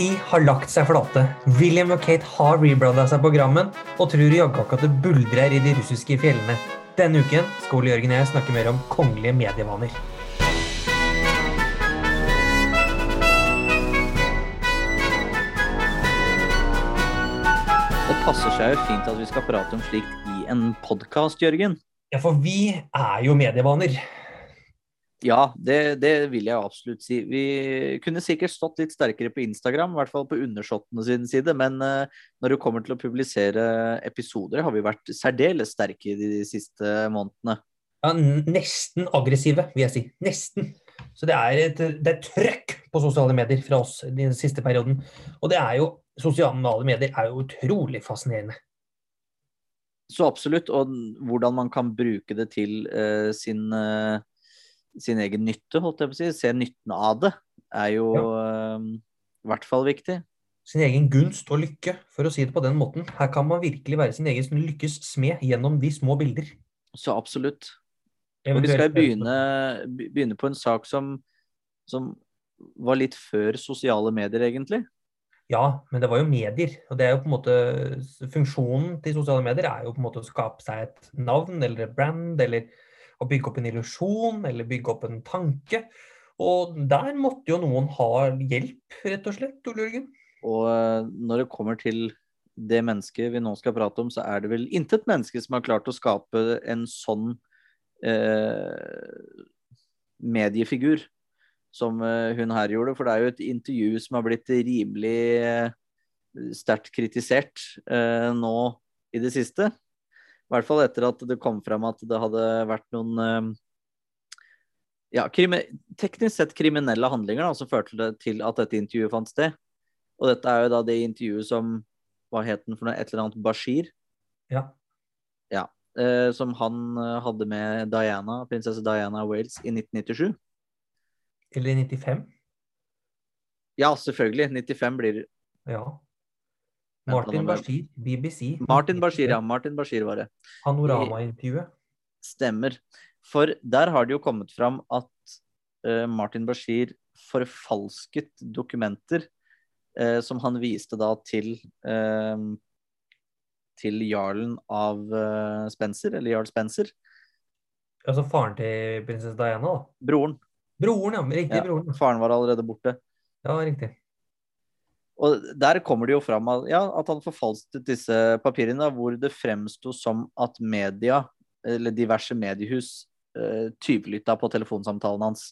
BBC har lagt seg flate. William og Kate har rebranda seg på Grammen, og tror jaggu ikke at det buldrer i de russiske fjellene. Denne uken skal Ole Jørgen og jeg snakke mer om kongelige medievaner. Det passer seg jo fint at vi skal prate om slikt i en podkast, Jørgen. Ja, for vi er jo medievaner. Ja, det, det, vil jeg absolutt si. Vi kunne sikkert stått litt sterkere på Instagram, i hvert fall på undersåttene sin side, men uh, når det kommer til å publisere episoder, har vi vært særdeles sterke de siste månedene. Ja, nesten aggressive, vil jeg si. Nesten. Så det er et, det er trøkk på sosiale medier fra oss den siste perioden. Og det er jo Sosiale medier er jo utrolig fascinerende. Så absolutt. Og hvordan man kan bruke det til uh, sin uh, sin egen nytte, holdt jeg på å si. Se nytten av det er jo ja. uh, i hvert fall viktig. Sin egen gunst og lykke, for å si det på den måten. Her kan man virkelig være sin egen lykkes smed gjennom de små bilder. Så absolutt. Og vi skal begynne, begynne på en sak som, som var litt før sosiale medier, egentlig. Ja, men det var jo medier. Og det er jo på en måte Funksjonen til sosiale medier er jo på en måte å skape seg et navn eller et brand eller å bygge opp en illusjon eller bygge opp en tanke. Og der måtte jo noen ha hjelp, rett og slett, Ole Jørgen. Og eh, når det kommer til det mennesket vi nå skal prate om, så er det vel intet menneske som har klart å skape en sånn eh, mediefigur som eh, hun her gjorde. For det er jo et intervju som har blitt rimelig eh, sterkt kritisert eh, nå i det siste. I hvert fall etter at det kom frem at det hadde vært noen eh, ja, teknisk sett kriminelle handlinger da, som førte til at dette intervjuet fant sted. Og dette er jo da det intervjuet som Hva het den for noe? Et eller annet Bashir? Ja. ja eh, som han eh, hadde med Diana, prinsesse Diana Wales i 1997. Eller i 95? Ja, selvfølgelig. 95 blir det. Ja. Martin Bashir, BBC. Martin Bashir, ja. Martin Bashir var det. Panoramaintervjuet. Stemmer. For der har det jo kommet fram at uh, Martin Bashir forfalsket dokumenter uh, som han viste da til uh, til jarlen av Spencer, eller jarl Spencer. Altså faren til prinsesse Diana, da? Broren. Broren, ja. Riktig, ja, broren. Faren var allerede borte. Ja, riktig. Og Der kommer det jo fram at, ja, at han forfalsket disse papirene, hvor det fremsto som at media, eller diverse mediehus, uh, tyvlytta på telefonsamtalen hans.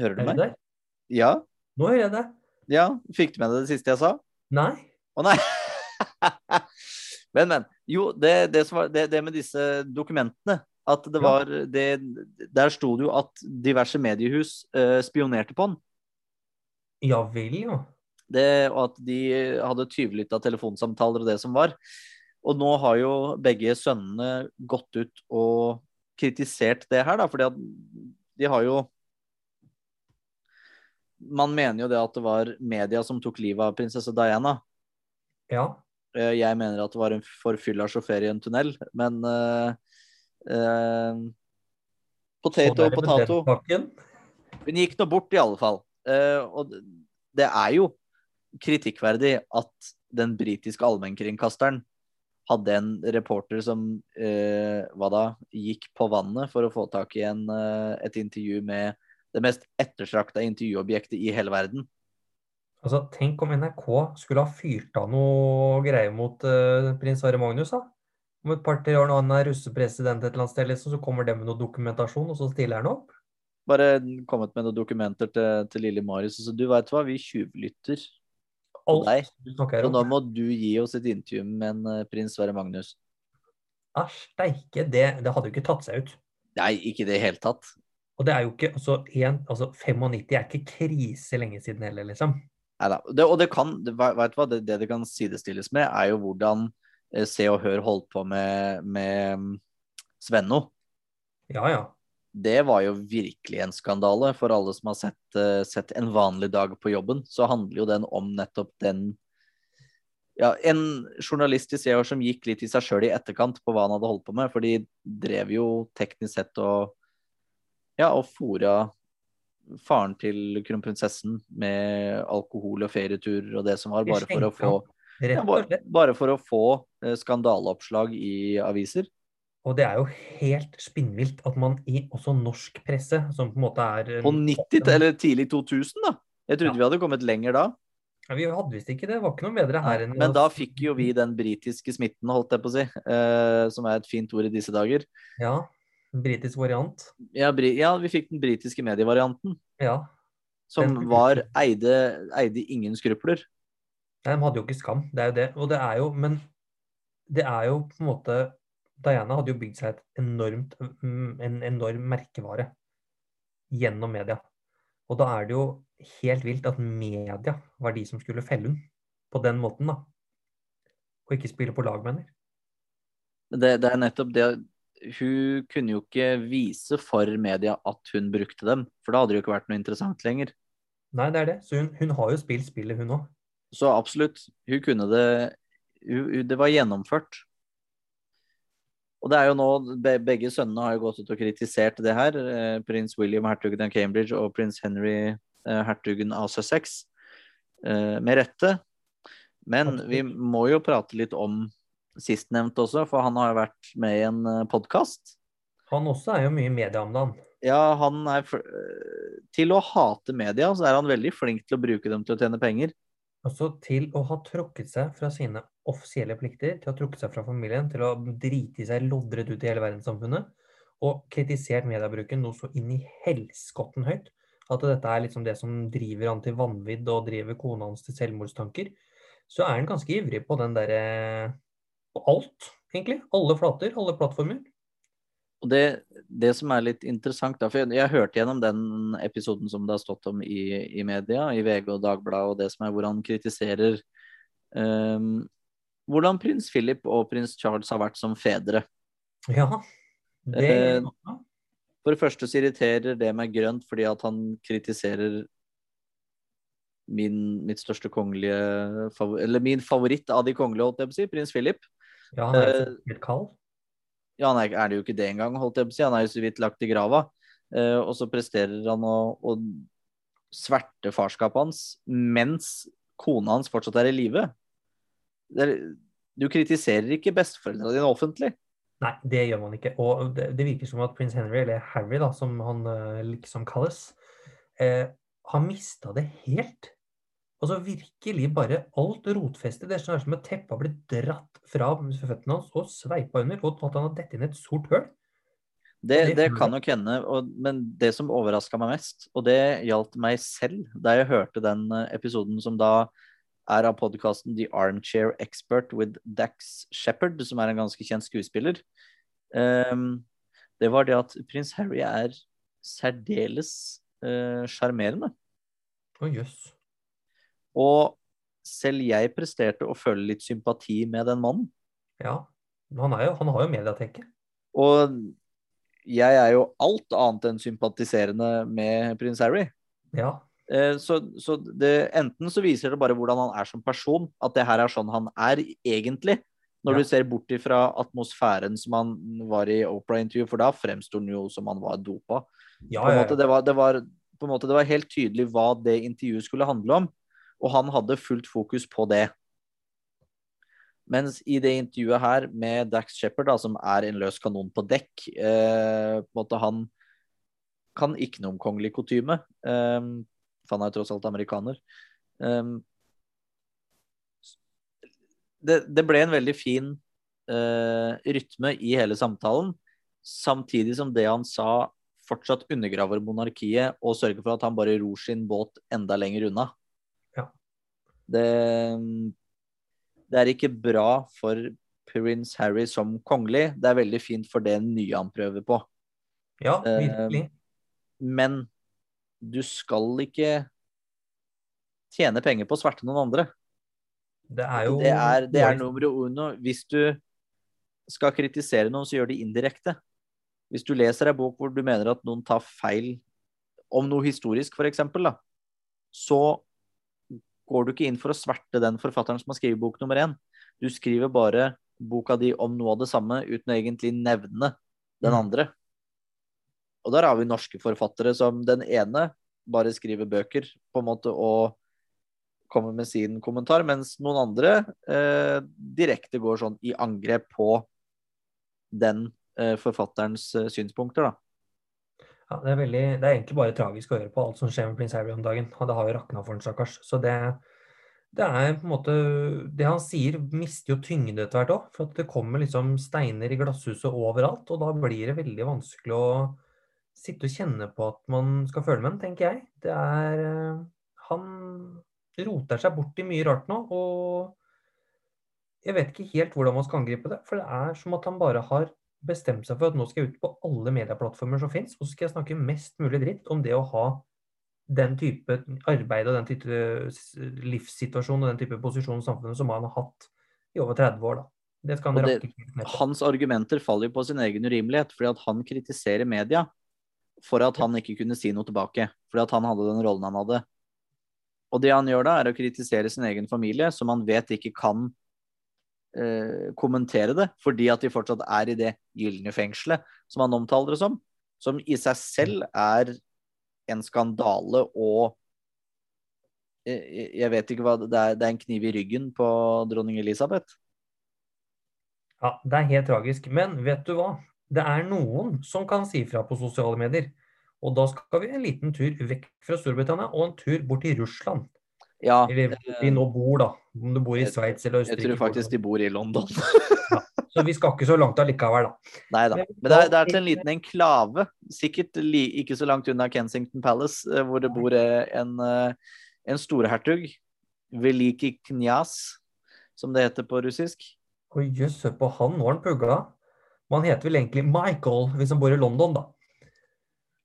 Hører du meg? Ja. Nå hører jeg det. Ja, Fikk du med deg det siste jeg sa? Nei. Å nei! Men, men. Jo, det, det, var, det, det med disse dokumentene at det var det, Der sto det jo at diverse mediehus uh, spionerte på han. Ja vel, jo. Det, og at de hadde tyvlytta telefonsamtaler og det som var. Og nå har jo begge sønnene gått ut og kritisert det her, da, fordi at de har jo Man mener jo det at det var media som tok livet av prinsesse Diana. Ja. Eh, jeg mener at det var en forfylla sjåfør i en tunnel, men uh, uh, Potato og potato. Hun gikk nå bort, i alle fall. Uh, og det er jo kritikkverdig at den britiske allmennkringkasteren hadde en reporter som hva da, gikk på vannet for å få tak i en, et intervju med det mest ettertrakta intervjuobjektet i hele verden. Altså, Tenk om NRK skulle ha fyrt av noe greier mot uh, prins Harry Magnus. da. Om et par-tre år når han er russepresident et eller annet sted, liksom, så kommer det med noe dokumentasjon, og så stiller han opp. Bare kommet med noen dokumenter til, til lille Marius. Altså, du veit hva, vi tjuvlytter på deg. Så nå må du gi oss et intervju med en uh, prins Sverre Magnus. Æsj, steike. Det, det hadde jo ikke tatt seg ut. Nei, ikke i det hele tatt. Og det er jo ikke altså, en, altså 95 er ikke krise lenge siden heller, liksom. Nei da. Og det kan, vet du hva, det, det, det kan sidestilles med, er jo hvordan eh, Se og Hør holdt på med, med mm, Svenno. Ja, ja. Det var jo virkelig en skandale. For alle som har sett, uh, sett, En vanlig dag på jobben, så handler jo den om nettopp den ja, en journalist i Se som gikk litt i seg sjøl i etterkant på hva han hadde holdt på med. For de drev jo teknisk sett og ja, og fora faren til kronprinsessen med alkohol og ferieturer og det som var, bare for å få ja, bare, bare for å få skandaleoppslag i aviser. Og det er jo helt spinnvilt at man i også norsk presse, som på en måte er På 90- eller tidlig 2000, da. Jeg trodde Ja. vi hadde kommet lenger da. Ja, Vi hadde visst ikke det. Det var ikke noe bedre her enn Men da fikk jo vi den britiske smitten, holdt jeg på å si. eh, som er et fint ord i disse dager. Ja. Britisk variant. Ja, ja vi fikk den britiske medievarianten. Ja. Som Den- var eide, eide ingen skrupler. Nei, De hadde jo ikke skam. Det er jo det. Og det er jo Men det er jo på en måte Diana hadde jo bygd seg et enormt, mm, en enorm merkevare gjennom media. Og da er det jo helt vilt at media var de som skulle felle henne på den måten, da. Og ikke spille på lag, mener. Det, det er nettopp det Hun kunne jo ikke vise for media at hun brukte dem, for da hadde det jo ikke vært noe interessant lenger. Nei, det er det. Så hun, hun har jo spilt spillet, hun òg. Så absolutt, hun kunne det hun, hun- Det var gjennomført. Og det er jo nå, be, Begge sønnene har jo gått ut og kritisert det her. Eh, prins William, hertugen av Cambridge, og prins Henry, eh, hertugen av Sussex. Eh, med rette. Men vi må jo prate litt om sistnevnte også, for han har jo vært med i en podkast. Han også er jo mye i media om dagen. Ja, han er eh, Til å hate media, så er han veldig flink til å bruke dem til å tjene penger. Altså til å ha trukket seg fra sine offisielle plikter, til å ha trukket seg fra familien, til å drite i seg loddrett ut i hele verdenssamfunnet, og kritisert mediebruken noe så inn i helskotten høyt at dette er liksom det som driver han til vanvidd og driver kona hans til selvmordstanker, så er han ganske ivrig på den derre På alt, egentlig. Alle flater, alle plattformer. Og det, det som er litt interessant, da, for jeg, jeg hørte gjennom den episoden som det har stått om i, i media, i VG og Dagbladet, og det som er hvor han kritiserer um, hvordan prins Philip og prins Charles har vært som fedre. Ja. Det Eh, For det første så irriterer det meg grønt fordi at han kritiserer min, mitt største kongelige Eller min favoritt av de kongelige, holdt jeg på å si, prins Philip. Ja, han er jo eh, helt kald. Ja, han er, er det jo ikke det engang, holdt jeg på å si. Han er jo så vidt lagt i grava. Eh, og så presterer han å, å sverte farskapet hans mens kona hans fortsatt er i live. Du kritiserer ikke besteforeldrene dine offentlig. Nei, det gjør man ikke. Og det, det virker som at prins Henry, eller Harry, da, som han eh, liksom kalles, eh, har mista det helt. Altså virkelig bare alt rotfestet. Det er sånn som et teppe har blitt dratt fra føttene hans og sveipa under, og at han har dett inn et sort høl. Det, det kan nok hende, og, men det som overraska meg mest, og det gjaldt meg selv da jeg hørte den eh, episoden som da er av podkasten The Armchair Expert with Dax Shepherd, som er en ganske kjent skuespiller. um, det var det at prins Harry er særdeles sjarmerende. Uh, Å jøss. Og selv jeg presterte å føle litt sympati med den mannen. Ja. Han, er jo, han har jo mediatenke. Og jeg er jo alt annet enn sympatiserende med prins Harry. Ja. Eh, Så, så det, enten så viser det bare hvordan han er som person, at det her er sånn han er egentlig. Når Ja. du ser bort ifra atmosfæren som han var i Opera-intervju, for da fremsto han jo som han var dopa. Ja, ja. det, var, det, var, på en måte, det var helt tydelig hva det intervjuet skulle handle om, og han hadde fullt fokus på det. Mens i det intervjuet her med Dax Shepherd, da, som er en løs kanon på dekk eh, på en måte Han kan ikke noe om kongelig kutyme, eh, for han er tross alt amerikaner. Eh, det, det ble en veldig fin eh, rytme i hele samtalen, samtidig som det han sa, fortsatt undergraver monarkiet og sørger for at han bare ror sin båt enda lenger unna. Det, det er ikke bra for prins Harry som kongelig. Det er veldig fint for det nye han prøver på. ja, Eh, virkelig. Men du skal ikke tjene penger på å sverte noen andre. Det er jo Det er, det er numero uno. Hvis du skal kritisere noen, så gjør det indirekte. Hvis du leser ei bok hvor du mener at noen tar feil om noe historisk, f.eks., så går du ikke inn for å sverte den forfatteren som har skrevet bok nummer én. Du skriver bare boka di om noe av det samme uten å egentlig nevne den Mm. andre. Og der har vi norske forfattere som den ene bare skriver bøker på en måte og kommer med sin kommentar, mens noen andre eh, direkte går sånn i angrep på den eh, forfatterens eh, synspunkter, da. Ja, det er, veldig, det er egentlig bare tragisk å høre på alt som skjer med prins Harry om dagen. Og det har jo rakna for han, stakkars. Så det, det er på en måte Det han sier, mister jo tyngde etter hvert òg. For det kommer liksom steiner i glasshuset overalt. Og da blir det veldig vanskelig å sitte og kjenne på at man skal føle med ham, tenker jeg. Det er eh, Han roter seg bort i mye rart nå. Og jeg vet ikke helt hvordan man skal angripe det. For det er som at han bare har bestemt seg for at nå skal jeg ut på alle medieplattformer som fins, og så skal jeg snakke mest mulig dritt om det å ha den type arbeid og den type livssituasjon og den type posisjon i samfunnet som han har hatt i over 30 år. da. Det skal han det- rakke. Hans argumenter faller på sin egen urimelighet, fordi at han kritiserer media for at han ikke kunne si noe tilbake. Fordi at han hadde den rollen han hadde. Og det han gjør da, er å kritisere sin egen familie, som han vet ikke kan eh, kommentere det, fordi at de fortsatt er i det gylne fengselet, som han omtaler det som. Som i seg selv er en skandale og eh, Jeg vet ikke hva det er. Det er en kniv i ryggen på dronning Elisabeth. Ja, det er helt tragisk. Men vet du hva? Det er noen som kan si fra på sosiale medier. Og da skal vi en liten tur vekk fra Storbritannia og en tur bort til Russland. Ja, Eller hvor de nå bor, da. Om du bor i Sveits eller jeg tror faktisk de bor i London. Så vi skal ikke så langt allikevel, da. Nei da. Men det er, det er til en liten enklave, sikkert ikke så langt unna Kensington Palace, eh, hvor det bor eh, en, eh, en storhertug, Veliki Knjas, som det heter på russisk. Oi, jøss, hør på han, nå har han pugla. Man heter vel egentlig Michael hvis han bor i London, da.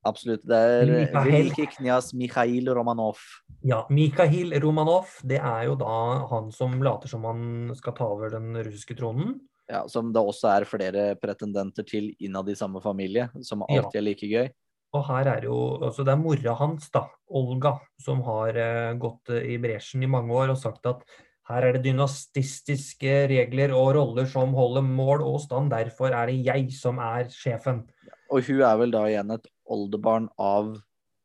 Absolutt. Det er eh, Mikhail. Mikhail Romanov. Ja, Mikhail Romanov, det er jo da han som later som han skal ta over den russiske tronen. Ja, som det også er flere pretendenter til innad i samme familie, som alltid er like gøy. Og her er jo, altså det er mora hans, da, Olga, som har uh, gått eh, i bresjen i mange år og sagt at her er det dynastistiske regler og roller som holder mål og stand, derfor er det jeg som er sjefen. Og hun er vel da igjen et oldebarn av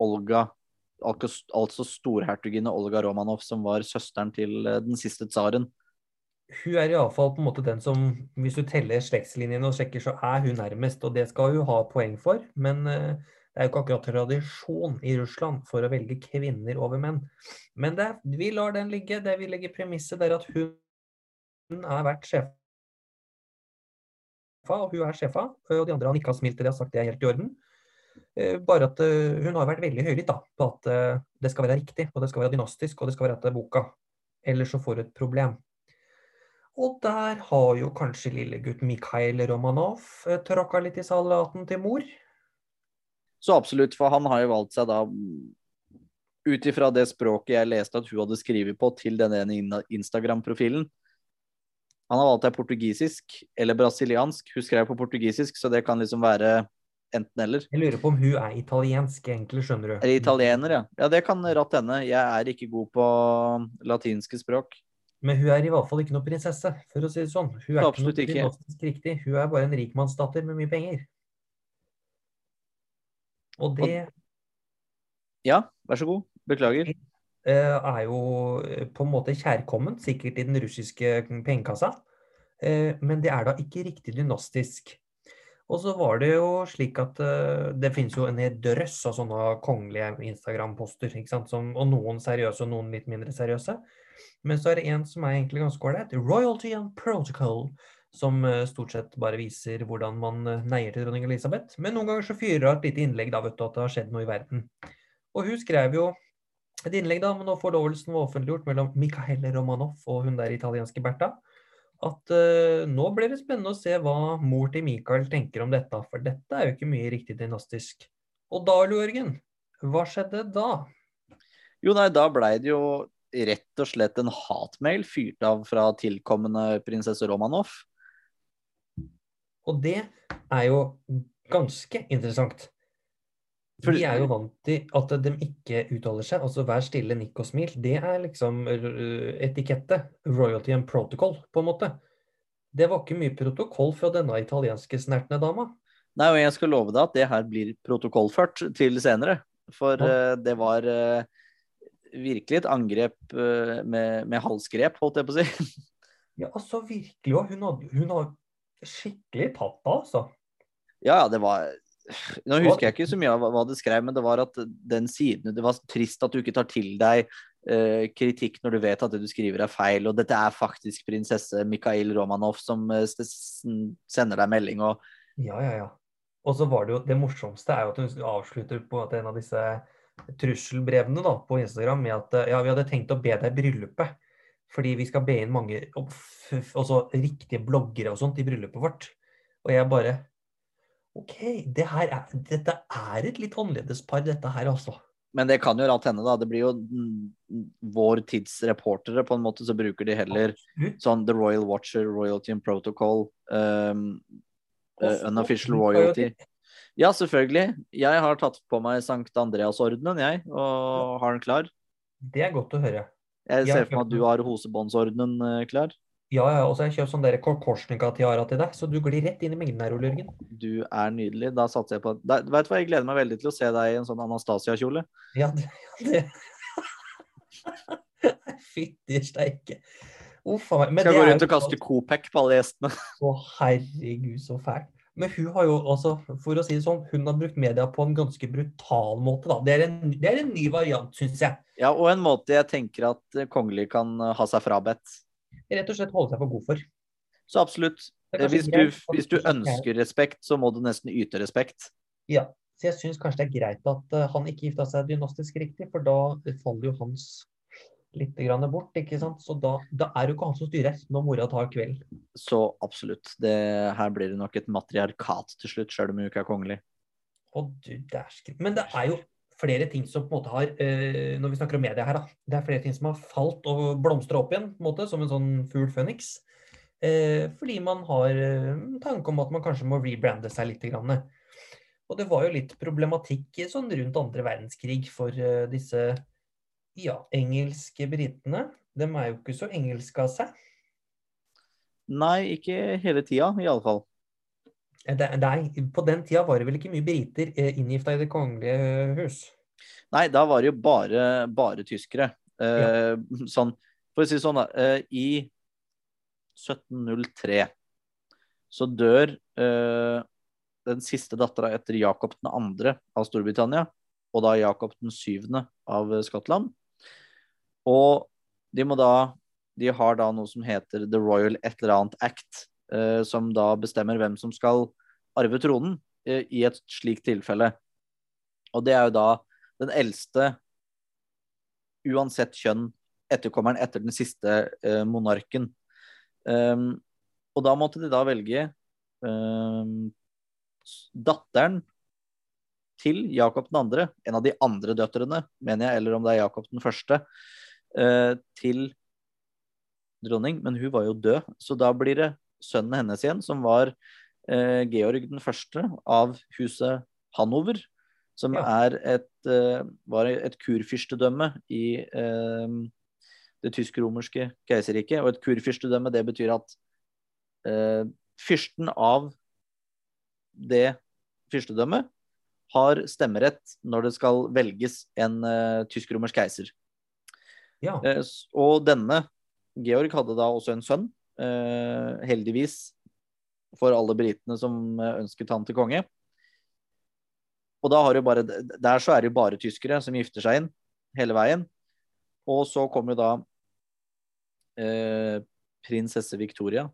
Olga, altså storhertuginne Olga Romanov, som var søsteren til eh, den siste tsaren. Hun er iallfall på en måte den som, hvis du teller slektslinjene og sjekker, så er hun nærmest, og det skal hun ha poeng for. Men eh, det er jo ikke akkurat tradisjon i Russland for å velge kvinner over menn. Men det, vi lar den ligge. Det vi legger premisset, det er at hun, er vært sjefa, og hun er sjefa. Og de andre har nikka smilt til det og sagt det er helt i orden. Eh, Bare at eh, hun har vært veldig høylytt på at eh, det skal være riktig, og det skal være dynastisk, og det skal være etter boka. Ellers så får du et problem. Og der har jo kanskje lillegutt Mikhail Romanov tråkka litt i salaten til mor. Så absolutt, for han har jo valgt seg da ut ifra det språket jeg leste at hun hadde skrevet på til denne ene Instagram-profilen. Han har valgt seg portugisisk eller brasiliansk. Hun skrev på portugisisk, så det kan liksom være enten-eller. Jeg lurer på om hun er italiensk, egentlig, skjønner du. Eller italiener, ja. Ja, det kan ratt hende. Jeg er ikke god på latinske språk. Men hun er i hvert fall ikke noe prinsesse, for å si det sånn. Hun er Absolutt ikke ikke. noe dynastisk riktig. Hun er bare en rikmannsdatter med mye penger. Og det Ja, vær så god. Beklager. eh, er jo eh, på en måte kjærkomment, sikkert i den russiske pengekassa. Eh, men det er da ikke riktig dynastisk. Og så var det jo slik at uh, det finnes jo en hel drøss av sånne kongelige Instagram-poster. Og noen seriøse og noen litt mindre seriøse. Men så er det en som er egentlig ganske ålreit. Royalty and Protocol. Som uh, stort sett bare viser hvordan man uh, neier til dronning Elisabeth. Men noen ganger så fyrer hun et lite innlegg da, vet du, at det har skjedd noe i verden. Og hun skrev jo et innlegg da, men nå forlovelsen var offentliggjort mellom Mikael Romanov og hun der italienske Bertha, at uh, nå blir det spennende å se hva mor til Michael tenker om dette, for dette er jo ikke mye riktig dynastisk. Og da, Jørgen, hva skjedde da? Jo, nei, da blei det jo rett og slett en hatmail fyrt av fra tilkommende prinsesse Romanov. Og det er jo ganske interessant. For- de er jo vant til at de ikke uttaler seg. Altså vær stille, nikk og smil. Det er liksom øh, etikette. Royalty and protocol, på en måte. Det var ikke mye protokoll fra denne italienske snertne dama. Nei, og jeg skal love deg at det her blir protokollført til senere. For Ja. uh, det var uh, virkelig et angrep uh, med, med halsgrep, holdt jeg på å si. Ja, altså virkelig. Og hun, har skikkelig tatt av, altså. Ja, ja, det var Nå husker jeg ikke så mye av hva- du det skrev, men det var at den siden Det var trist at du ikke tar til deg uh, kritikk når du vet at det du skriver er feil, og dette er faktisk prinsesse Mikhail Romanov som eh, s- sender deg melding, og Ja, ja, ja. Og så var det jo Det morsomste er jo at hun avslutter på at en av disse trusselbrevene da, på Instagram med at ja, vi hadde tenkt å be deg i bryllupet. Fordi vi skal be inn mange også riktige bloggere og sånt i bryllupet vårt. Og jeg bare OK, det her er, dette er et litt annerledes par, dette her, altså. Men det kan jo rett hende, da. Det blir jo vår tids reportere, på en måte, så bruker de heller Absolutt. sånn The Royal Watcher, Royalty and Protocol, um, eh, Unofficial Royalty. Ja, selvfølgelig. Jeg har tatt på meg Sankt Andreas-ordenen, jeg, og har den klar. Det er godt å høre. Jeg ser for meg at du har Hosebåndsordenen eh, klar. Ja, ja, og så har jeg kjøpt sånn Korsnika-tiara til deg, så du glir rett inn i mengden her, Ole Jørgen. Du er nydelig. Da satser jeg på da, Vet du hva, jeg gleder meg veldig til å se deg i en sånn Anastasia-kjole. Ja, det, det. Fytti steike. Uff a meg. Men Skal gå rundt og kaste Copec på alle gjestene. Å, herregud, så fælt. Men hun har jo altså, for å si det sånn, hun har brukt media på en ganske brutal måte, da. Det er en, det er en ny variant, syns jeg. Ja, og en måte jeg tenker at kongelig kan ha seg frabedt. Rett og slett holde seg for god for. Så absolutt. Eh, Hvis du, hvis du er- ønsker respekt, så må du nesten yte respekt. Ja. Så jeg syns kanskje det er greit at eh, han ikke gifta seg dynastisk riktig, for da faller jo hans litt grann bort, ikke sant. Så da, da er det jo ikke han som styrer når mora tar kveld. Så absolutt. Det, her blir det nok et matriarkat til slutt, sjøl om hun ikke er kongelig. Å du dæsken. Men det er jo flere ting som på en måte har eh, Når vi snakker om media her, da. Det er flere ting som har falt og blomstra opp igjen, på en måte, som en sånn fugl føniks. Eh, fordi man har eh, tanke om at man kanskje må rebrande seg litt. Og det var jo litt problematikk sånn rundt andre verdenskrig for disse ja, engelske britene. De er jo ikke så engelske av seg. Nei, ikke hele tida, i alle fall. Eh, Det, det er, på den tida var det vel ikke mye briter eh, inngifta i Det kongelige hus. Nei, da var det jo bare, bare tyskere. Eh, sånn, for å si det sånn, da. Eh, I 1703 så dør eh, den siste dattera etter Jakob 2. av Storbritannia, og da Jakob 7. av Skottland. Og de må da De har da noe som heter The Royal et eller annet Act, eh, som da bestemmer hvem som skal arve tronen eh, i et slikt tilfelle. Og det er jo da den eldste, uansett kjønn, etterkommeren etter den siste eh, monarken. Um, og da måtte de da velge um, datteren til Jakob 2., en av de andre døtrene, mener jeg, eller om det er Jakob den første, eh, til dronning, men hun var jo død, så da blir det sønnen hennes igjen, som var eh, Georg den første av huset Hanover, som Ja. et, eh, var et kurfyrstedømme i eh, det tysk-romerske keiserriket. Og et kurfyrstedømme, det betyr at eh, fyrsten av det fyrstedømmet har stemmerett når det skal velges en eh, tysk-romersk keiser. Ja. Eh, og denne, Georg, hadde da også en sønn, heldigvis for alle britene som eh, ønsket han til konge. Og da har jo bare, der så er det jo bare tyskere som gifter seg inn hele veien. Og så kommer jo da eh, prinsesse Victoria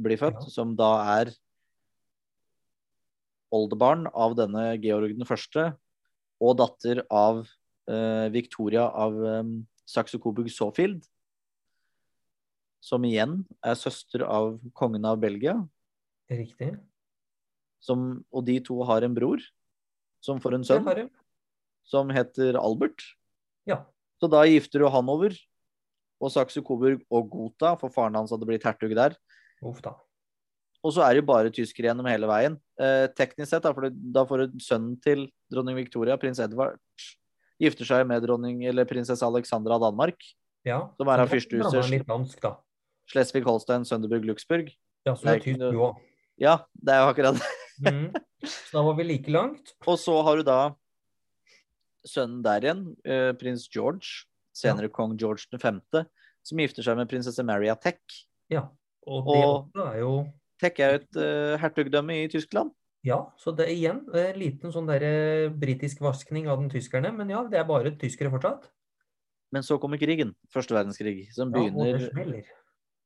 blir født, Ja. som da er oldebarn av denne Georg den første, og datter av eh, Victoria av eh, Saxe-Coburg-Saafield, som igjen er søster av kongen av Belgia. Riktig. Som, og de to har en bror som får en sønn som heter Albert. Ja. Så da gifter jo han over. Og Saxe-Coburg og Gotha, for faren hans hadde blitt hertug der. Uff da. Og så er det jo bare tyskere gjennom hele veien. Eh, teknisk sett, da, for da får du sønnen til dronning Victoria, prins Edvard, gifter seg med dronning eller prinsesse Alexandra av Danmark. Ja. Som er av fyrstehuset. Schleswig-Holstein, Sønderburg, Luxburg. Ja, så Det er tysk, du òg. Ja, det er jo akkurat det. mm. Så da var vi like langt. Og så har du da sønnen der igjen, uh, prins George, senere kong George 5., som gifter seg med prinsesse Maria Tech. Ja. Og det Og- er jo Tech er jo et uh, hertugdømme i Tyskland. Ja, så det er igjen en liten sånn der britisk vaskning av den tyskerne. Men ja, det er bare tyskere fortsatt. Men så kommer krigen, første verdenskrig, som Ja, begynner smeller.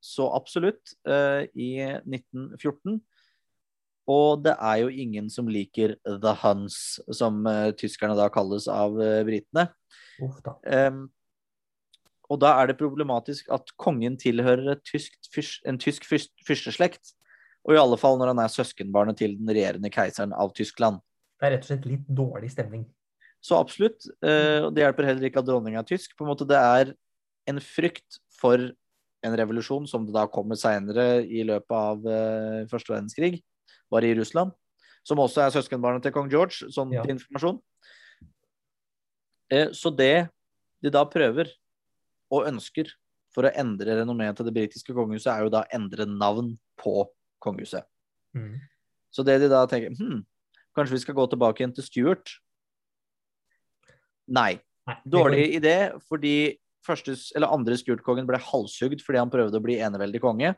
Så absolutt eh, i 1914. Og det er jo ingen som liker The Huns, som eh, tyskerne da kalles av eh, britene. Uff da. Em, og da er det problematisk at kongen tilhører et tyskt fyrs- en tysk fyrs- fyrsteslekt. Og i alle fall når han er søskenbarnet til den regjerende keiseren av Tyskland. Det er rett og slett litt dårlig stemning. Så absolutt. og det hjelper heller ikke at dronninga er tysk. På en måte Det er en frykt for en revolusjon, som det da kommer seinere i løpet av uh, første verdenskrig, var i Russland. Som også er søskenbarnet til kong George, sånn Ja. til informasjon. Eh, så det de da prøver og ønsker for å endre renommeet til det britiske kongehuset, er jo da endre navn på kongehuset. Mm. Så det de da tenker hm, Kanskje vi skal gå tilbake igjen til Stuart? Nei, Dårlig idé, fordi første, eller andre Stuart-kongen ble halshugd fordi han prøvde å bli eneveldig konge.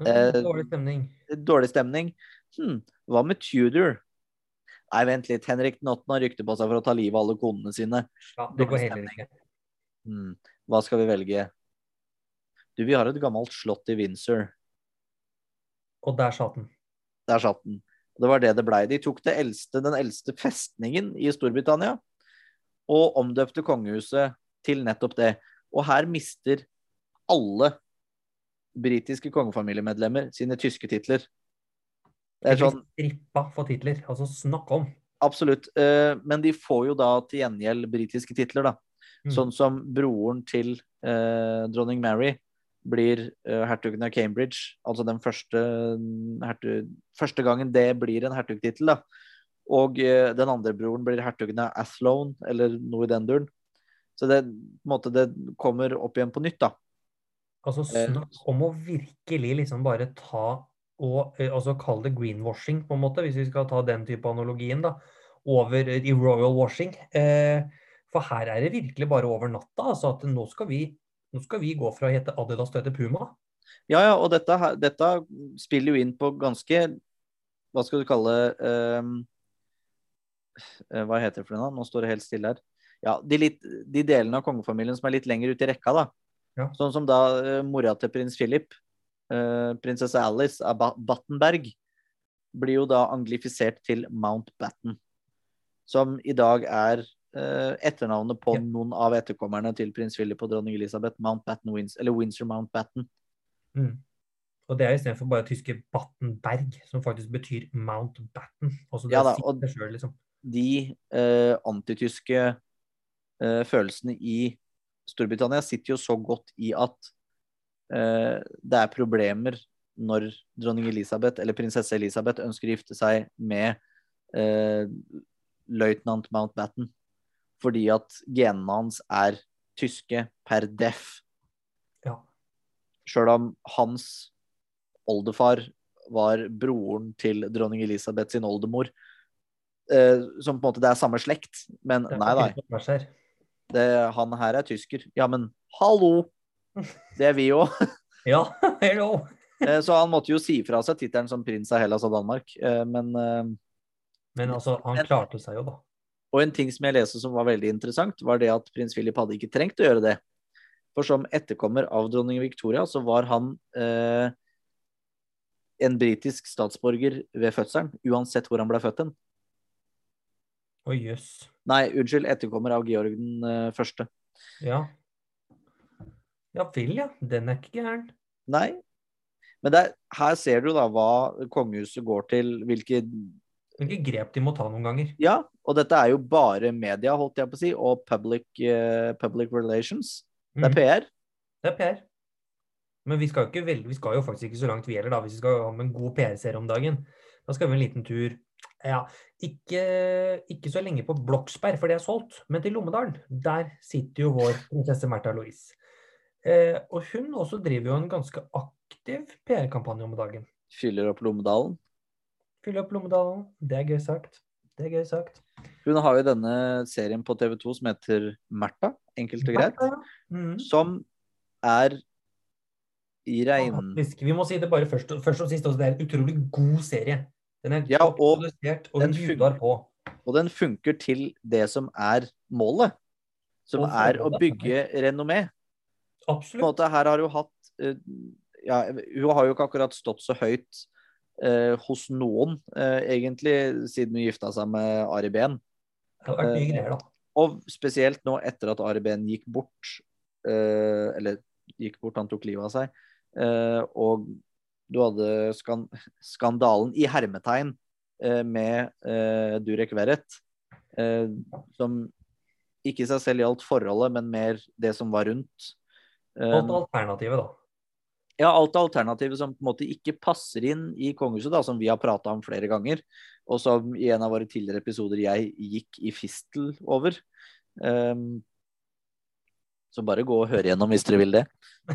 Mm, eh, Dårlig stemning. Dårlig stemning. Hm, hva med Tudor? Nei, vent litt. Henrik den 8. har rykte på seg for å ta livet av alle konene sine. Ja, det går heller ikke. Hm, hva skal vi velge? Du, vi har et gammelt slott i Windsor. Og der satt den. Der satt den. Det var det det blei. De tok det eldste, den eldste festningen i Storbritannia og omdøpte kongehuset til nettopp det. Og her mister alle britiske kongefamiliemedlemmer sine tyske titler. Det er sånn, strippa for titler. Altså, snakk om. absolutt. eh, Men de får jo da til gjengjeld britiske titler, da. Mm. Sånn som broren til eh, dronning Mary blir eh, hertugen av Cambridge. Altså den første, hertug, første gangen det blir en hertugtittel, da. Og eh, den andre broren blir hertugen av Athlone, eller noe i den duren. Så det, måte, det kommer opp igjen på nytt, da. Altså, Eh, snakk om å virkelig liksom bare ta og eh, altså kall det greenwashing, på en måte, hvis vi skal ta den type analogien, da, over i royal washing. Eh, for her er det virkelig bare over natta, altså at nå skal vi, nå skal vi gå fra å hete Adidas til å hete Puma. Ja, ja, og dette, dette spiller jo inn på ganske Hva skal du kalle ehm, eh, Hva heter det for noe? Nå står det helt stille her. Ja, de, litt, de delene av kongefamilien som er litt lenger ute i rekka, da. Ja. Sånn som da uh, mora til prins Philip, uh, prinsesse Alice av Ba- Battenberg, blir jo da anglifisert til Mountbatten. Som i dag er uh, etternavnet på Ja. noen av etterkommerne til prins Philip og dronning Elisabeth, Mountbatten Wins eller Windsor Mountbatten. Mm. Og det er istedenfor bare tyske Battenberg, som faktisk betyr Mountbatten. Altså det Ja da, og- selv, liksom. de uh, antityske eh, følelsene i Storbritannia sitter jo så godt i at eh, det er problemer når dronning Elisabeth eller prinsesse Elisabeth ønsker å gifte seg med eh, løytnant Mountbatten. Fordi at genene hans er tyske per def. Ja. Sjøl om hans oldefar var broren til dronning Elisabeth sin oldemor. Eh, som på en måte Det er samme slekt, men nei, nei. Det, han her er tysker. Ja, men hallo! Det er vi òg. Ja, hello! Så han måtte jo si fra seg tittelen som prins av Hellas og Danmark. Eh, Men eh, Men altså, han klarte seg jo, da. Og en ting som jeg leste som var veldig interessant, var det at prins Philip hadde ikke trengt å gjøre det. For som etterkommer av dronning Victoria, så var han eh, en britisk statsborger ved fødselen, uansett hvor han ble født hen. Å jøss. Nei, unnskyld, etterkommer av Georg den uh, første. Ja. Ja vel, ja. Den er ikke gæren. Nei. Men er, her ser du da hva kongehuset går til, hvilke Hvilke grep de må ta noen ganger. Ja, og dette er jo bare media, holdt jeg på å si, og public, uh, public relations. Det er Mhm. PR. Det er PR. Men vi skal ikke vi skal jo faktisk ikke så langt vi heller, da. Hvis vi skal ha med en god PR-serie om dagen, Da skal vi en liten tur ja, ikke, ikke så lenge på Bloksberg, for det er solgt, men til Lommedalen. Der sitter jo vår prinsesse Märtha Louise. Eh, og hun også driver jo en ganske aktiv PR-kampanje om dagen. Fyller opp Lommedalen. Fyller opp Lommedalen. Det er gøy sagt. Det er gøy sagt. Hun har jo denne serien på TV2 som heter Märtha, enkelt og greit. Mm. Som er i regn... Vi må si det bare først, først og sist også. Det er en utrolig god serie. Den er Ja, og og den bjuder på. Og den funker til det som er målet. Som Og er å bygge renommé. På en måte, her har hun hatt eh, ja, Hun har jo ikke akkurat stått så høyt eh, hos noen, eh, egentlig, siden hun gifta seg med Ari Behn. Da. Og spesielt nå etter at Ari Behn gikk bort, eh, eller gikk bort, han tok livet av seg, eh, og du hadde skan skandalen i hermetegn eh, med eh, Durek Verrett, eh, som ikke i seg selv gjaldt forholdet, men mer det som var rundt. Eh, Alt alternativet, da. ja, alt alternativet som på en måte ikke passer inn i kongehuset, da, som vi har prata om flere ganger, og som i en av våre tidligere episoder jeg gikk i fistel over. Um, så bare gå og høre gjennom hvis dere vil det.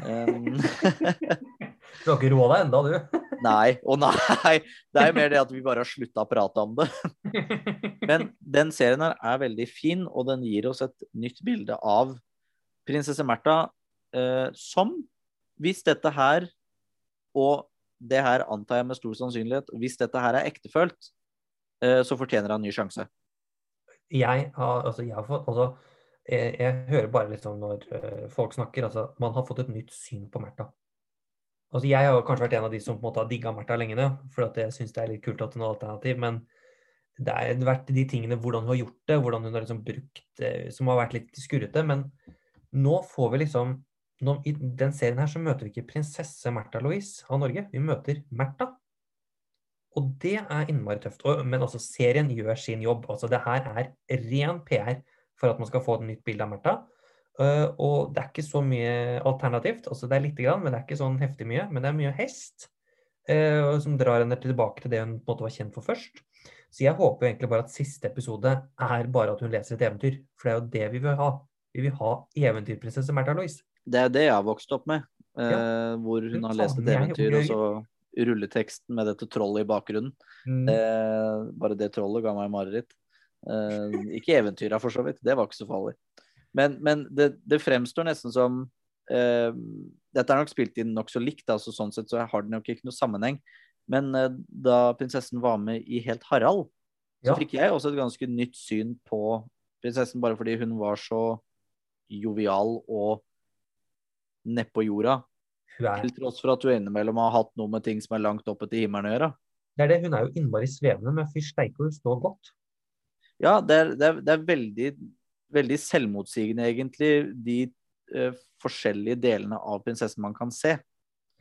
Um, Du har ikke roa deg enda, du. nei, og nei! Det er jo mer det at vi bare har slutta å prate om det. Men den serien her er veldig fin, og den gir oss et nytt bilde av prinsesse Märtha eh, som, hvis dette her, og det her antar jeg med stor sannsynlighet, hvis dette her er ektefølt, eh, så fortjener han en ny sjanse. Jeg har, altså, jeg har fått altså, jeg, jeg hører bare liksom når eh, folk snakker, altså Man har fått et nytt syn på Märtha. Altså, jeg har kanskje vært en av de som på en måte har digga Märtha lenge nå, for at jeg syns det er litt kult at hun har alternativ, men det har vært de tingene hvordan hun har gjort det, hvordan hun har liksom brukt det, Som har vært litt skurrete. Men nå får vi liksom nå, I den serien her så møter vi ikke prinsesse Märtha Louise av Norge, vi møter Märtha. Og det er innmari tøft. Og, men altså, serien gjør sin jobb. Altså, det her er ren PR for at man skal få et nytt bilde av Märtha. Uh, og det er ikke så mye alternativt. Altså, det er lite grann, men det er ikke sånn heftig mye. Men det er mye hest uh, som drar henne tilbake til det hun på en måte var kjent for først. Så jeg håper jo egentlig bare at siste episode er bare at hun leser et eventyr. For det er jo det vi vil ha. Vi vil ha eventyrprinsesse Märtha Louise. Det er det jeg har vokst opp med, eh, hvor hun Hun har lest et eventyr, og så rulleteksten med dette trollet i bakgrunnen. Mm. Eh, bare det trollet ga meg mareritt. Eh, ikke eventyra, for så vidt. Det var ikke så farlig. Men, men det, det fremstår nesten som uh, Dette er nok spilt inn nokså likt, altså sånn sett så har det nok ikke noe sammenheng. Men uh, da prinsessen var med i Helt Harald, så Ja. fikk jeg også et ganske nytt syn på prinsessen, bare fordi hun var så jovial og nedpå jorda. Til tross for at hun innimellom har hatt noe med ting som er langt oppe til himmelen å gjøre. det er det, hun er jo innmari svevende, men fy steike, hun står godt. Ja, det er, det er, det er veldig, veldig selvmotsigende, egentlig, de eh, forskjellige delene av prinsessen man kan se.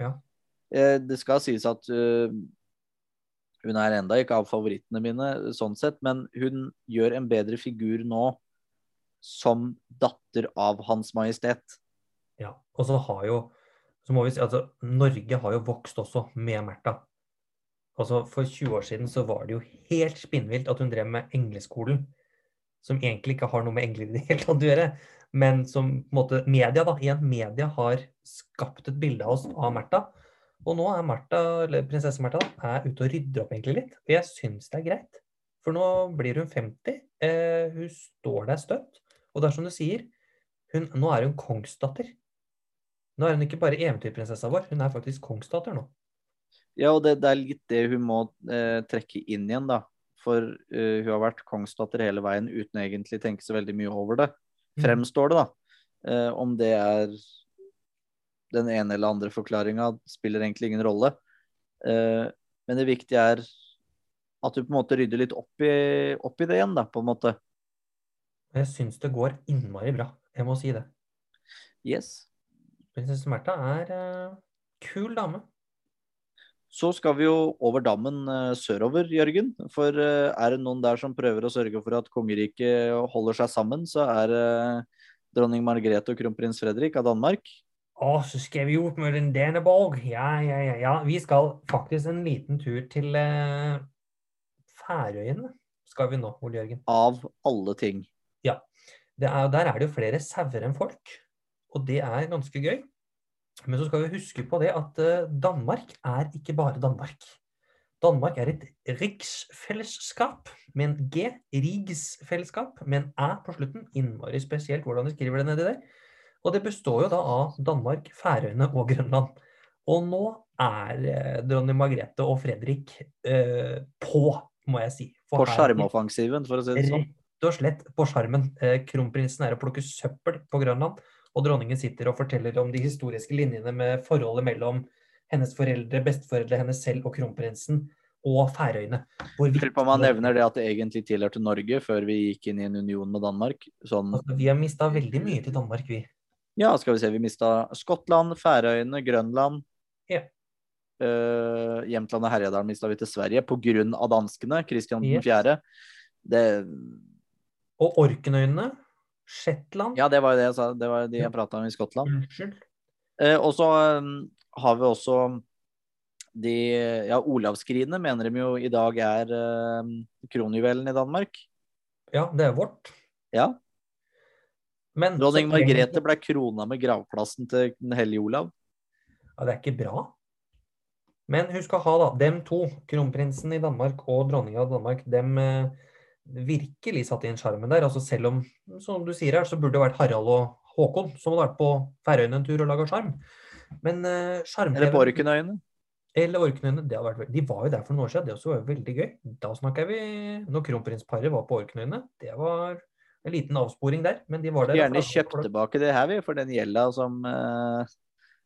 Ja. Eh, det skal sies at uh, hun er enda ikke av favorittene mine, sånn sett, men hun gjør en bedre figur nå som datter av Hans Majestet. Ja, og så har jo så må vi si, altså, Norge har jo vokst også med Märtha. Altså, For 20 år siden så var det jo helt spinnvilt at hun drev med engleskolen. Som egentlig ikke har noe med engler i det hele tatt å gjøre. Men som på en måte media da, igjen, media har skapt et bilde av oss av Märtha. Og nå er Martha, eller prinsesse Märtha ute og rydder opp egentlig litt. Og jeg syns det er greit. For nå blir hun 50. Eh, hun står der støtt. Og det er som du sier, hun, nå er hun kongsdatter. Nå er hun ikke bare eventyrprinsessa vår, hun er faktisk kongsdatter nå. Ja, og det, det er litt det hun må eh, trekke inn igjen, da. For uh, hun har vært kongsdatter hele veien uten egentlig tenke så veldig mye over det. Mm. Fremstår det, da. Uh, om det er den ene eller andre forklaringa, spiller egentlig ingen rolle. Uh, men det viktige er at du på en måte rydder litt opp i, opp i det igjen, da, på en måte. Jeg syns det går innmari bra, jeg må si det. Yes. Prinsesse Märtha er uh, kul dame. Så skal vi jo over dammen eh, sørover, Jørgen. For eh, er det noen der som prøver å sørge for at kongeriket holder seg sammen, så er det dronning Margrethe og kronprins Fredrik av Danmark. Å, så skal vi opp med den Daneborg. Ja, ja, ja, ja. Vi skal faktisk en liten tur til, eh, Færøyene skal vi nå, Ole Jørgen. Av alle ting. Det er, der er det jo flere sauer enn folk, og det er ganske gøy. Men så skal vi huske på det at eh, Danmark er ikke bare Danmark. Danmark er et riksfellesskap med en G, rigsfellesskap, med en æ på slutten. Innmari spesielt hvordan de skriver det nedi der. Og det består jo da av Danmark, Færøyene og Grønland. Og nå er eh, dronning Margrethe og Fredrik eh, på, må jeg si. For på sjarmoffensiven, for å si det sånn. Rett og slett på skjermen. Eh, Kronprinsen er å plukke søppel på Grønland, og dronningen sitter og forteller om de historiske linjene med forholdet mellom hennes foreldre, besteforeldre, henne selv og kronprinsen, og Færøyene. Hvor Lurer på om han nevner det at det egentlig tilhørte Norge før vi gikk inn i en union med Danmark. Sånn, Altså, vi har mista veldig mye til Danmark, vi. ja, skal vi se, vi mista Skottland, Færøyene, Grønland. Ja. Uh, Jämtland og Herjedalen mista vi til Sverige pga. danskene. Kristian Yes. Det, Og Orknøyene, Shetland ja, det var jo det jeg sa. Det var de jeg prata om i Skottland. Unnskyld. Eh, og så um, har vi også de Ja, Olavskrinet mener de jo i dag er eh, kronjuvelen i Danmark. Ja, det er vårt. Ja. Men Dronning Margrethe ble krona med gravplassen til den hellige Olav. Ja, det er ikke bra. Men hun skal ha da, dem to, kronprinsen i Danmark og dronninga av Danmark, dem eh, virkelig satt inn sjarmen der. Altså selv om, som du sier her, så burde det vært Harald og Håkon som hadde vært på Færøyene en tur og laga sjarm. Men eh, sjarm Eller på Orknøyene. Eller Orknøyene. Det hadde vært, de var jo der for noen år siden, det også var jo veldig gøy. Da snakker vi Når kronprinsparet var på Orknøyene. Det var en liten avsporing der, men de var der. Gjerne flagget kjøpt tilbake det her, vi, for den gjelda som uh...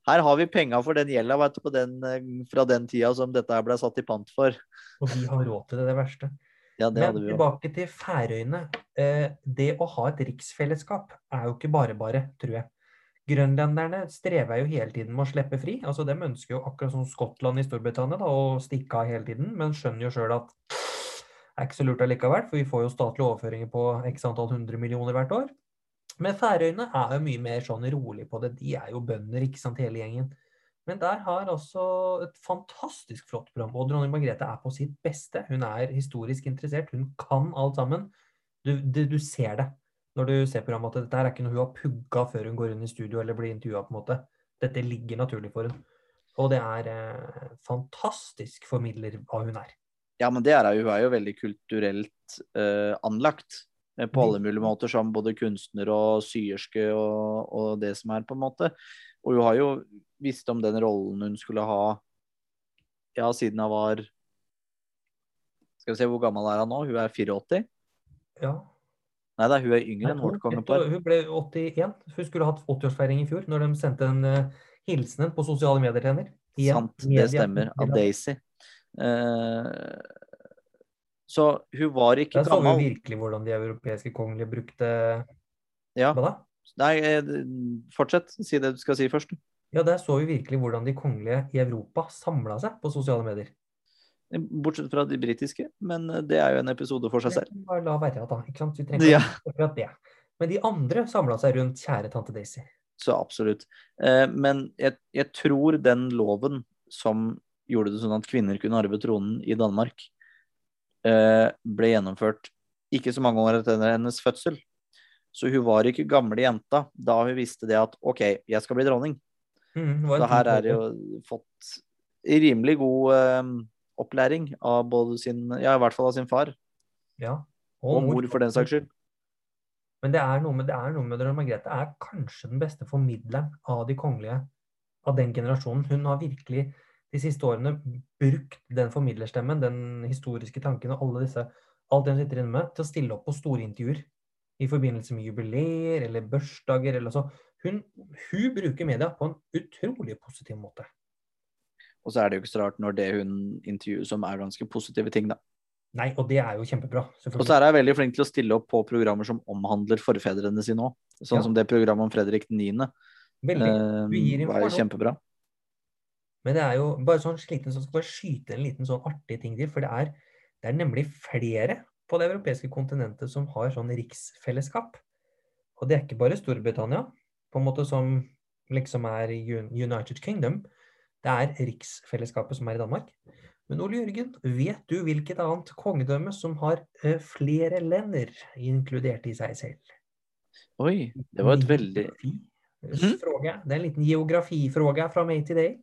Her har vi penga for den gjelda eh, fra den tida som dette ble satt i pant for. Og vi har råd til det, det verste. Ja, det Men tilbake til Færøyene. Eh, det å ha et riksfellesskap er jo ikke bare bare, tror jeg. Grønlenderne strever jo hele tiden med å slippe fri. altså De ønsker jo akkurat som Skottland i Storbritannia da, å stikke av hele tiden, men skjønner jo sjøl at det er ikke så lurt allikevel, for vi får jo statlige overføringer på x antall hundre millioner hvert år. Men Færøyene er jo mye mer sånn rolig på det. De er jo bønder, ikke sant, hele gjengen. Men der har altså et fantastisk flott program. Og dronning Margrethe er på sitt beste. Hun er historisk interessert. Hun kan alt sammen. Du, du, du ser det når du ser programmet at dette her er ikke noe hun har pugga før hun går inn i studio eller blir intervjua. på en måte. Dette ligger naturlig for henne. Og det er eh, fantastisk formidler hva hun er. Ja, men det er hun. Hun er jo veldig kulturelt eh, anlagt. eh, På alle mulige måter, som både kunstner og syerske og, og det som er, på en måte. Og hun har jo visst om den rollen hun skulle ha ja, siden hun var Skal vi se, hvor gammel er hun nå? Hun er 84? Ja. Nei da, hun er yngre enn vårt hun- kongepar. Hun ble 81. Hun skulle hatt 80-årsfeiring i fjor, når de sendte en uh, hilsen på sosiale medier til henne. Sant, det media- stemmer. Av Daisy. Uh, så hun var ikke Der så vi virkelig hvordan de europeiske kongelige brukte Ja. Hva da? Nei, eh, fortsett. Si det du skal si først. Ja, der så vi virkelig hvordan de kongelige i Europa samla seg på sosiale medier. Bortsett fra de britiske, men eh, det er jo en episode for seg selv. Bare la være, da. ikke sant? Vi trenger Ja. akkurat det. Men de andre samla seg rundt kjære tante Daisy. Så absolutt. Eh, Men jeg, jeg tror den loven som gjorde det sånn at kvinner kunne arve tronen i Danmark, eh, ble gjennomført ikke så mange år etter hennes fødsel. Så hun var ikke gamle jenta da hun visste det at OK, jeg skal bli dronning. Mm, Så her er det jo fått rimelig god eh, opplæring av både sin Ja, i hvert fall av sin far. ja. Og mor, for den saks skyld. Men det er noe med, det er noe med dronning Margrethe er kanskje den beste formidleren av de kongelige av den generasjonen. Hun har virkelig de siste årene brukt den formidlerstemmen, den historiske tanken og alle disse, alt hun sitter inne med, til å stille opp på store intervjuer. I forbindelse med jubileer eller bursdager eller så. Hun, hun bruker media på en utrolig positiv måte. Og så er det jo ikke så rart når det hun intervjuer som er ganske positive ting, da. Nei, og det er jo kjempebra. Og så er hun veldig flink til å stille opp på programmer som omhandler forfedrene sine òg. Sånn Ja. som det programmet om Fredrik 9. Veldig. Du gir informasjon. kjempebra. Men det er jo bare sånn sliten som skal bare skyte en liten sånn artig ting til. For det er, det er nemlig flere på det europeiske kontinentet som har sånn riksfellesskap. Og det er ikke bare Storbritannia, på en måte som liksom er United Kingdom. Det er riksfellesskapet som er i Danmark. Men Ole Jørgen, vet du hvilket annet kongedømme som har eh, flere lender inkludert i seg selv? Oi, det var et veldig Geografifråga. Det er en liten geografifråge fra meg til deg.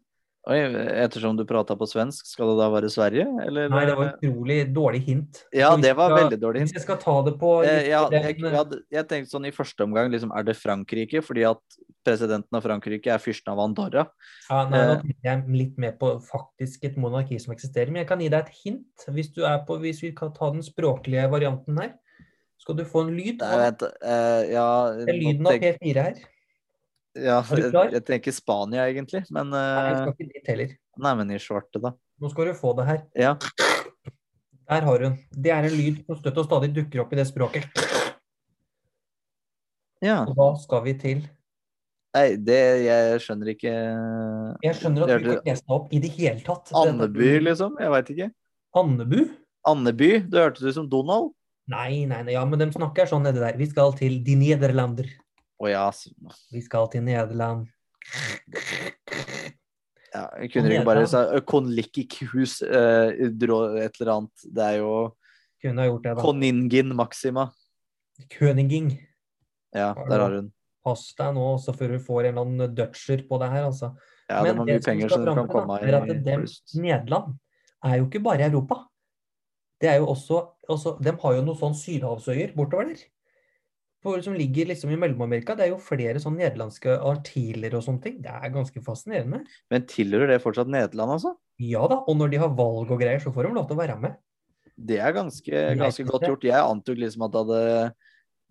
Oi, ettersom du prata på svensk, skal det da være Sverige, eller? Nei, det var utrolig dårlig hint. Ja, det var skal- veldig dårlig hint. Hvis jeg skal ta det på Eh, ja, jeg, jeg, jeg tenkte sånn i første omgang, liksom, er det Frankrike? Fordi at presidenten av Frankrike er fyrsten av Andorra. Ja, nei, nå Eh. tenker jeg litt mer på faktisk et monarki som eksisterer. Men jeg kan gi deg et hint. Hvis, du er på, hvis vi kan ta den språklige varianten her, skal du få en lyd. Nei, vent, eh, ja, Det er lyden av P4 her. Ja, jeg, jeg tenker Spania, egentlig. Men Nei, jeg eh, skal ikke dit heller. Nei, men i svarte, da. Nå skal du få det her. Ja. Der har hun. Det er en lyd som støtt og stadig dukker opp i det språket. ja. Og hva skal vi til Nei, det Jeg skjønner ikke Jeg skjønner at du ikke har lest deg opp i det hele tatt. Andeby, liksom? Jeg veit ikke. Andebu? Andeby? Det hørtes ut som Donald. Nei, nei, nei, ja, men de snakker sånn nede der. Vi skal til de Nederlander. Å ja. Vi skal til Nederland. ja. Jeg kunne ikke bare sagt Konlikkikhus, eh, et eller annet. Det er jo Kunne gjort det, da. Koningin Maxima. Königing. Ja, der har hun. Pass deg nå, så før du får en eller annen dutcher på det her, altså. Ja, det var mye penger, så det kan komme er at dem. Nederland er jo ikke bare Europa. Det er jo også, også De har jo noen sånn sydhavsøyer bortover der. På, som ligger liksom i Mellom-Amerika. Det er jo flere sånn nederlandske artiler og sånne ting. Det er ganske fascinerende. Men tilhører det fortsatt Nederland, altså? Ja da, og når de har valg og greier, så får de lov til å være med. Det er ganske, ganske godt gjort. Jeg antok liksom at da det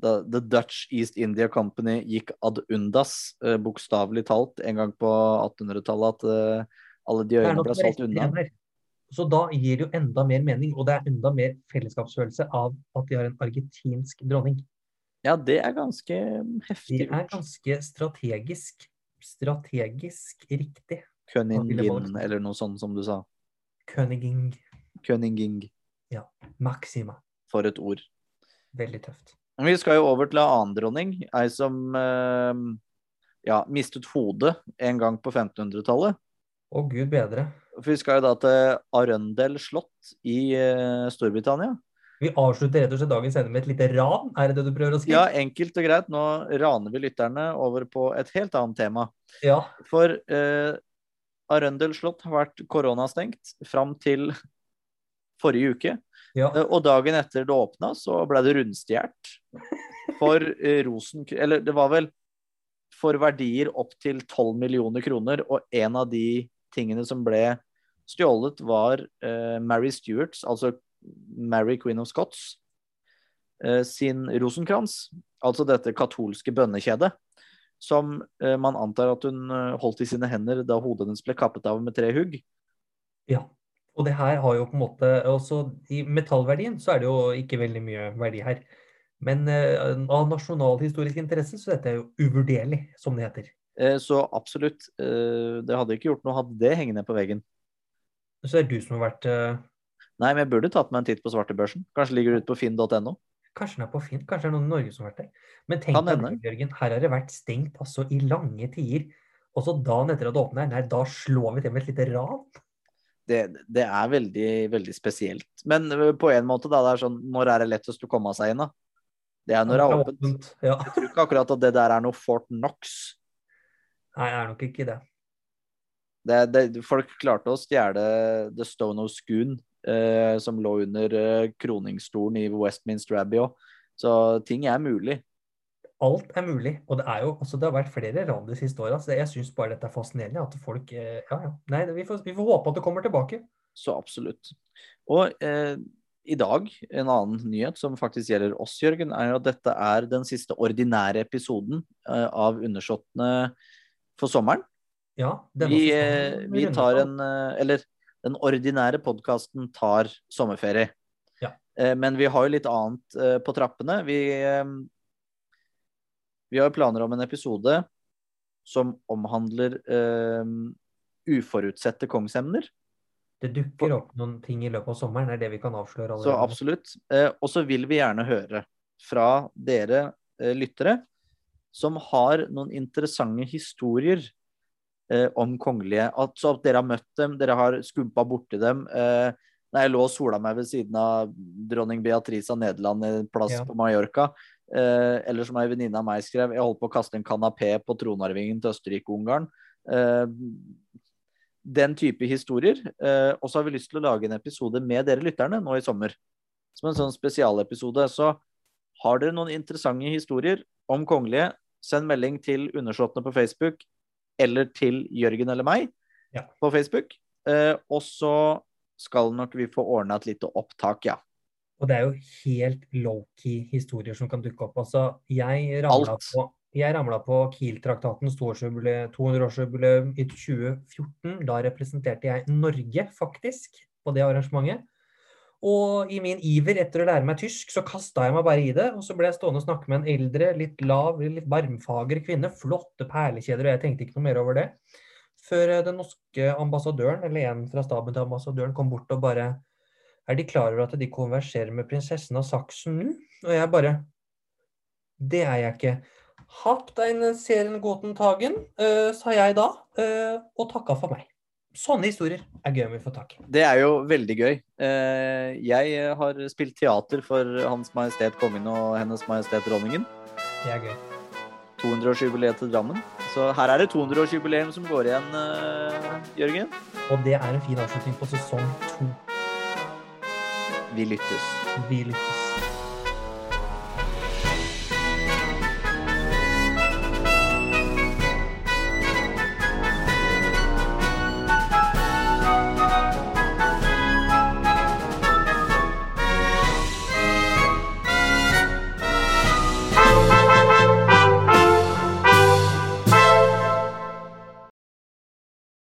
da The Dutch East India Company gikk ad undas, eh, bokstavelig talt, en gang på 1800-tallet, at eh, alle de øyene ble solgt unna. Så da gir det jo enda mer mening, og det er enda mer fellesskapsfølelse av at de har en argentinsk dronning. Ja, det er ganske heftig. Det er ganske strategisk strategisk riktig. Königin, eller noe sånt som du sa. Königing Königing, Maxima. for et ord. Veldig tøft. Vi skal jo over til en annen dronning, ei som eh, ja, mistet hodet en gang på 1500-tallet. Å, gud bedre. For Vi skal jo da til Arundel slott i eh, Storbritannia. Vi avslutter rett og slett dagens sending med et lite ran, er det det du prøver å skrive? Ja, enkelt og greit. Nå raner vi lytterne over på et helt annet tema. Ja. For eh, Arundel slott har vært koronastengt fram til forrige uke. ja. Eh, Og dagen etter det åpna, så ble det rundstjålet for eh, rosen... Eller det var vel for verdier opp til 12 millioner kroner, og en av de tingene som ble stjålet, var eh, Mary Stewarts, altså Mary Queen of Scots, eh, sin rosenkrans. Altså dette katolske bønnekjedet. Som eh, man antar at hun eh, holdt i sine hender da hodet hennes ble kappet av med tre hugg. ja. Og det her har jo på en måte også I metallverdien så er det jo ikke veldig mye verdi her. Men av nasjonalhistorisk interesse så dette er jo uvurderlig, som det heter. Eh, Så absolutt, eh, det hadde ikke gjort noe hadde det hengende på veggen. Så det er du som har vært eh, Nei, men jeg burde tatt meg en titt på svartebørsen. Kanskje ligger det ute på finn.no. Kanskje den er på Finn, kanskje det er noen i Norge som har vært der. Men tenk deg. Jørgen, her har det vært stengt altså i lange tider. Og så dagen etter at det åpner, nei, da slår vi til med et lite ran. Det, det er veldig, veldig spesielt. Men eh, på en måte, da. Det er sånn Når er det lettest å komme seg inn, da? Det er når det er åpent. Ja. Jeg tror ikke akkurat at det der er noe Fort Knox. Nei, det er nok ikke det. Det, det, folk klarte å stjele The Stone of Scoon, eh, som lå under eh, kroningsstolen i Westminster Abbey òg. Så ting er mulig. Alt er mulig. Og det jo, altså det har vært flere ran de siste åra. Jeg syns bare dette er fascinerende. At folk eh, Ja, ja. Nei, vi får, vi får håpe at det kommer tilbake. Så absolutt. Og eh, i dag, en annen nyhet som faktisk gjelder oss, Jørgen, er at dette er den siste ordinære episoden eh, av Undersåttene for sommeren. Ja, denne Vi, eh, vi tar en eh, Eller den ordinære podkasten tar sommerferie. Ja. Eh, men vi har jo litt annet eh, på trappene. Vi, eh, vi har planer om en episode som omhandler um, uforutsette kongsemner. Det dukker opp noen ting i løpet av sommeren, er det vi kan avsløre allerede. Så absolutt. Og så vil vi gjerne høre fra dere lyttere som har noen interessante historier om kongelige. Altså at dere har møtt dem, dere har skumpa borti dem. Eh, jeg lå og sola meg ved siden av dronning Beatrice av Nederland i en plass Ja. på Mallorca. Eh, eller som ei venninne av meg skrev, jeg holdt på å kaste en kanapé på tronarvingen til Østerrike-Ungarn. Eh, den type historier. Eh, og så har vi lyst til å lage en episode med dere lytterne nå i sommer. Som en sånn spesialepisode. Så har dere noen interessante historier om kongelige, send melding til undersåttene på Facebook eller til Jørgen eller meg Ja. på Facebook. Eh, og så skal nok vi få ordna et lite opptak, ja. Og det er jo helt low-key historier som kan dukke opp. Altså, jeg ramla på, jeg ramla på Kiel-traktatens 200-årsjubileum i 2014. Da representerte jeg Norge, faktisk, på det arrangementet. Og i min iver etter å lære meg tysk, så kasta jeg meg bare i det. Og så ble jeg stående og snakke med en eldre, litt lav, litt varmfager kvinne. Flotte perlekjeder, og jeg tenkte ikke noe mer over det. Før eh, den norske ambassadøren, eller en fra staben til ambassadøren, kom bort og bare Er de klar over at de konverserer med prinsessen av Saksen nå? Og jeg bare Det er jeg ikke. Hatt ein serien Gåten tagen, eh, sa jeg da, eh, og takka for meg. Sånne historier er gøy om vi får tak i. Det er jo veldig gøy. Eh, jeg har spilt teater for Hans Majestet Kongen og Hennes Majestet Dronningen. Det er gøy. 200-årsjubileet til Drammen. Så her er det 200-årsjubileum som går igjen, eh, Jørgen. Og det er en fin avslutning på sesong to. Vi lyttes. Vi lykkes.